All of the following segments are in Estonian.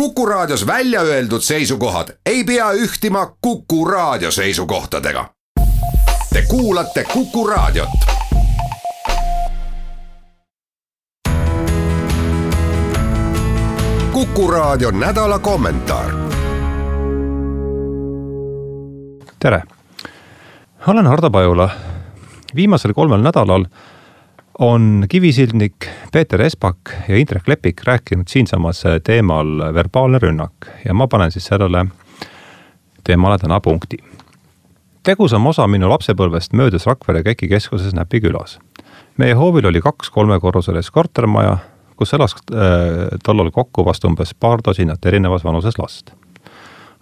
Kuku Raadios välja öeldud seisukohad ei pea ühtima Kuku Raadio seisukohtadega. Te kuulate Kuku Raadiot. kuku Raadio nädala kommentaar. tere, olen Hardo Pajula. viimasel kolmel nädalal on kivisildnik Peeter Espak ja Indrek Lepik rääkinud siinsamas teemal verbaalne rünnak ja ma panen siis sellele teemale täna punkti. tegusam osa minu lapsepõlvest möödus Rakvere KEK-i keskuses Näpi külas. meie hoovil oli kaks kolmekorruselist kortermaja, kus elas äh, tollal kokku vast umbes paar tosinat erinevas vanuses last.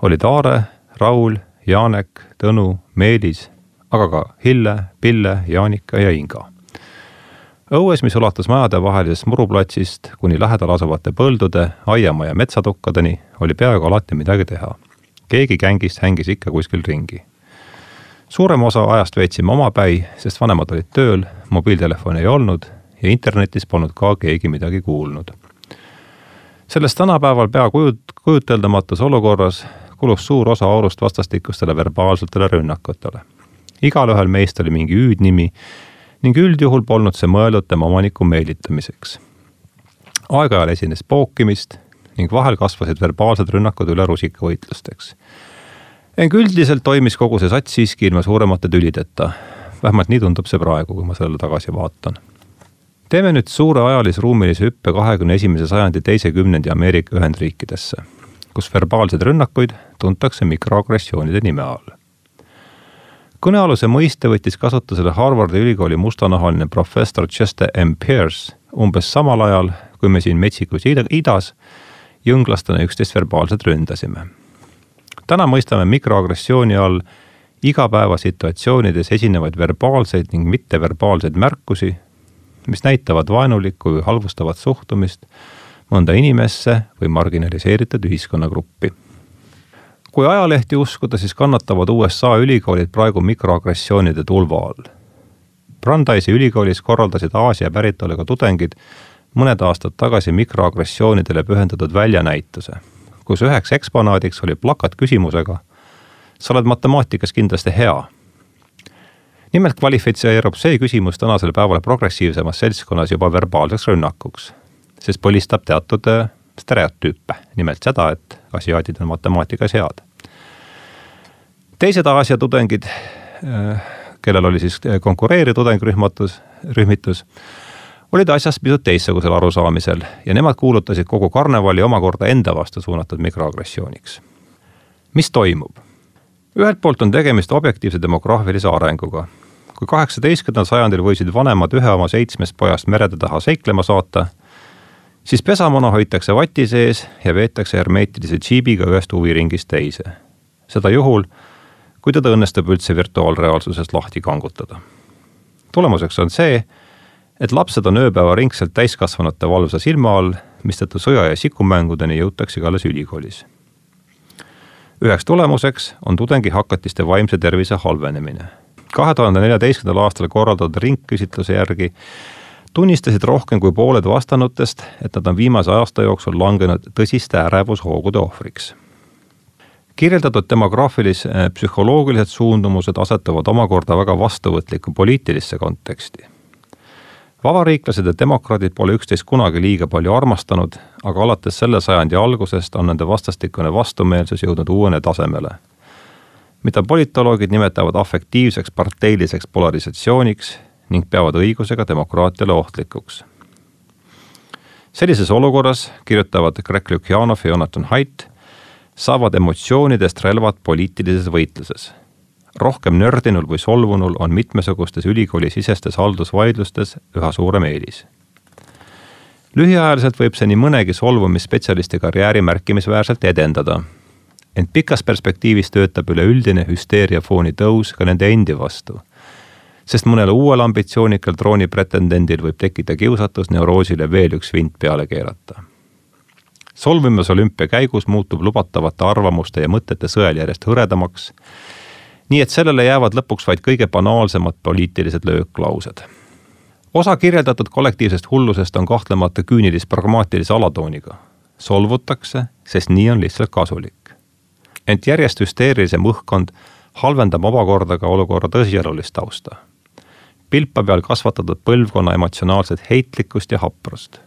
olid Aare, Raul, Janek, Tõnu, Meelis, aga ka Hille, Pille, Jaanika ja Inga õues, mis ulatus majadevahelisest muruplatsist kuni lähedal asuvate põldude, aiamaa ja metsatukkadeni, oli peaaegu alati midagi teha. keegi gängist hängis ikka kuskil ringi. suurem osa ajast veetsime omapäi, sest vanemad olid tööl, mobiiltelefoni ei olnud ja internetis polnud ka keegi midagi kuulnud. selles tänapäeval pea kujut-, kujuteldamatus olukorras kulus suur osa aurust vastastikustele verbaalsetele rünnakutele. igalühel meist oli mingi hüüdnimi ning üldjuhul polnud see mõeldud tema omaniku meelitamiseks. aeg-ajal esines pookimist ning vahel kasvasid verbaalsed rünnakud üle rusikavõitlusteks. ent üldiselt toimis kogu see sats siiski ilma suuremate tülideta. vähemalt nii tundub see praegu, kui ma sellele tagasi vaatan. teeme nüüd suure ajalisruumilise hüppe kahekümne esimese sajandi teise kümnendi Ameerika Ühendriikidesse, kus verbaalseid rünnakuid tuntakse mikroagressioonide nime all kõnealuse mõiste võttis kasutusele Harvardi ülikooli mustanahaline professor Chester M Pierce umbes samal ajal, kui me siin metsikus idas jõnglastena üksteist verbaalselt ründasime. täna mõistame mikroagressiooni all igapäevasituatsioonides esinevaid verbaalseid ning mitteverbaalseid märkusi, mis näitavad vaenulikku või halvustavat suhtumist mõnda inimesse või marginaliseeritud ühiskonnagruppi kui ajalehti uskuda, siis kannatavad USA ülikoolid praegu mikroagressioonide tulva all. Brandeisi ülikoolis korraldasid Aasia päritoluga tudengid mõned aastad tagasi mikroagressioonidele pühendatud väljanäituse, kus üheks eksponaadiks oli plakat küsimusega. sa oled matemaatikas kindlasti hea. nimelt kvalifitseerub see küsimus tänasel päeval progressiivsemas seltskonnas juba verbaalseks rünnakuks, sest põlistab teatud stereotüüpe, nimelt seda, et asiaadid on matemaatikas head. teised Aasia tudengid, äh, kellel oli siis konkureeriv tudengirühmatus, rühmitus, olid asjast pisut teistsugusel arusaamisel ja nemad kuulutasid kogu karnevali omakorda enda vastu suunatud mikroagressiooniks. mis toimub? ühelt poolt on tegemist objektiivse demograafilise arenguga. kui kaheksateistkümnendal sajandil võisid vanemad ühe oma seitsmest pojast merede taha seiklema saata siis pesamuna hoitakse vati sees ja veetakse hermeetilise džiibiga ühest huviringist teise. seda juhul, kui teda õnnestub üldse virtuaalreaalsusest lahti kangutada. tulemuseks on see, et lapsed on ööpäevaringselt täiskasvanute valvsa silma all, mistõttu sõja ja sikumängudeni jõutaksegi alles ülikoolis. üheks tulemuseks on tudengi hakatiste vaimse tervise halvenemine. kahe tuhande neljateistkümnendal aastal korraldatud ringküsitluse järgi tunnistasid rohkem kui pooled vastanutest, et nad on viimase aasta jooksul langenud tõsiste ärevushoogude ohvriks. kirjeldatud demograafilise eh, psühholoogilised suundumused asetuvad omakorda väga vastuvõtlikku poliitilisse konteksti. vabariiklased ja demokraadid pole üksteist kunagi liiga palju armastanud, aga alates selle sajandi algusest on nende vastastikune vastumeelsus jõudnud uuele tasemele mida politoloogid nimetavad afektiivseks parteiliseks polarisatsiooniks ning peavad õigusega demokraatiale ohtlikuks. sellises olukorras, kirjutavad Greg Lukjanov ja Jonathan Haidt, saavad emotsioonidest relvad poliitilises võitluses. rohkem nördinul või solvunul on mitmesugustes ülikoolisisestes haldusvaidlustes üha suurem eelis lühiajaliselt võib see nii mõnegi solvumisspetsialisti karjääri märkimisväärselt edendada. ent pikas perspektiivis töötab üleüldine hüsteeriafooni tõus ka nende endi vastu sest mõnel uuel ambitsioonikal troonipretendendil võib tekkida kiusatus neuroosile veel üks vint peale keerata. solvumisolümpia käigus muutub lubatavate arvamuste ja mõtete sõel järjest hõredamaks, nii et sellele jäävad lõpuks vaid kõige banaalsemad poliitilised lööklaused. osa kirjeldatud kollektiivsest hullusest on kahtlemata küünilis-pragmaatilise alatooniga. solvutakse, sest nii on lihtsalt kasulik. ent järjest hüsteerilisem õhkkond halvendab omakorda ka olukorra tõsielulist tausta. Pilpa peal kasvatatud põlvkonna emotsionaalset heitlikkust ja haprust.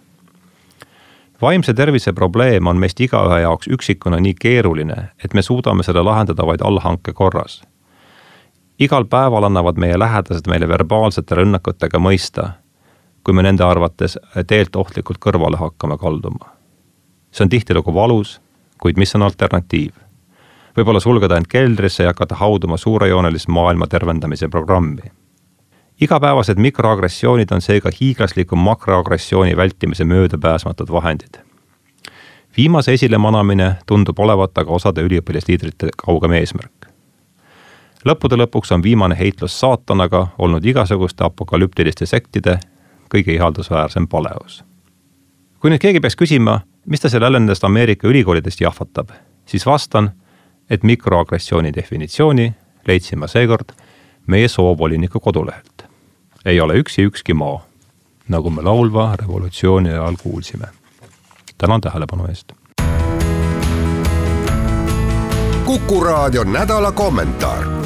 vaimse tervise probleem on meist igaühe jaoks üksikuna nii keeruline, et me suudame selle lahendada vaid allhanke korras. igal päeval annavad meie lähedased meile verbaalsete rünnakutega mõista, kui me nende arvates teelt ohtlikult kõrvale hakkame kalduma. see on tihtilugu valus, kuid mis on alternatiiv? võib-olla sulgeda end keldrisse ja hakata hauduma suurejoonelist maailma tervendamise programmi. Igapäevased mikroagressioonid on seega hiiglasliku makroagressiooni vältimise möödapääsmatud vahendid. viimase esilemanamine tundub olevat aga osade üliõpilasliidrite kaugem eesmärk. lõppude lõpuks on viimane heitlus saatanaga olnud igasuguste apokalüptiliste sektide kõige ihaldusväärsem paleus. kui nüüd keegi peaks küsima, mis ta seal jälle nendest Ameerika ülikoolidest jahvatab, siis vastan et mikroagressiooni definitsiooni leidsin ma seekord meie soovoliniku kodulehelt. Ei ole üksi ükski maa, nagu me laulva revolutsiooni ajal kuulsime. tänan tähelepanu eest. kuku raadio nädala kommentaar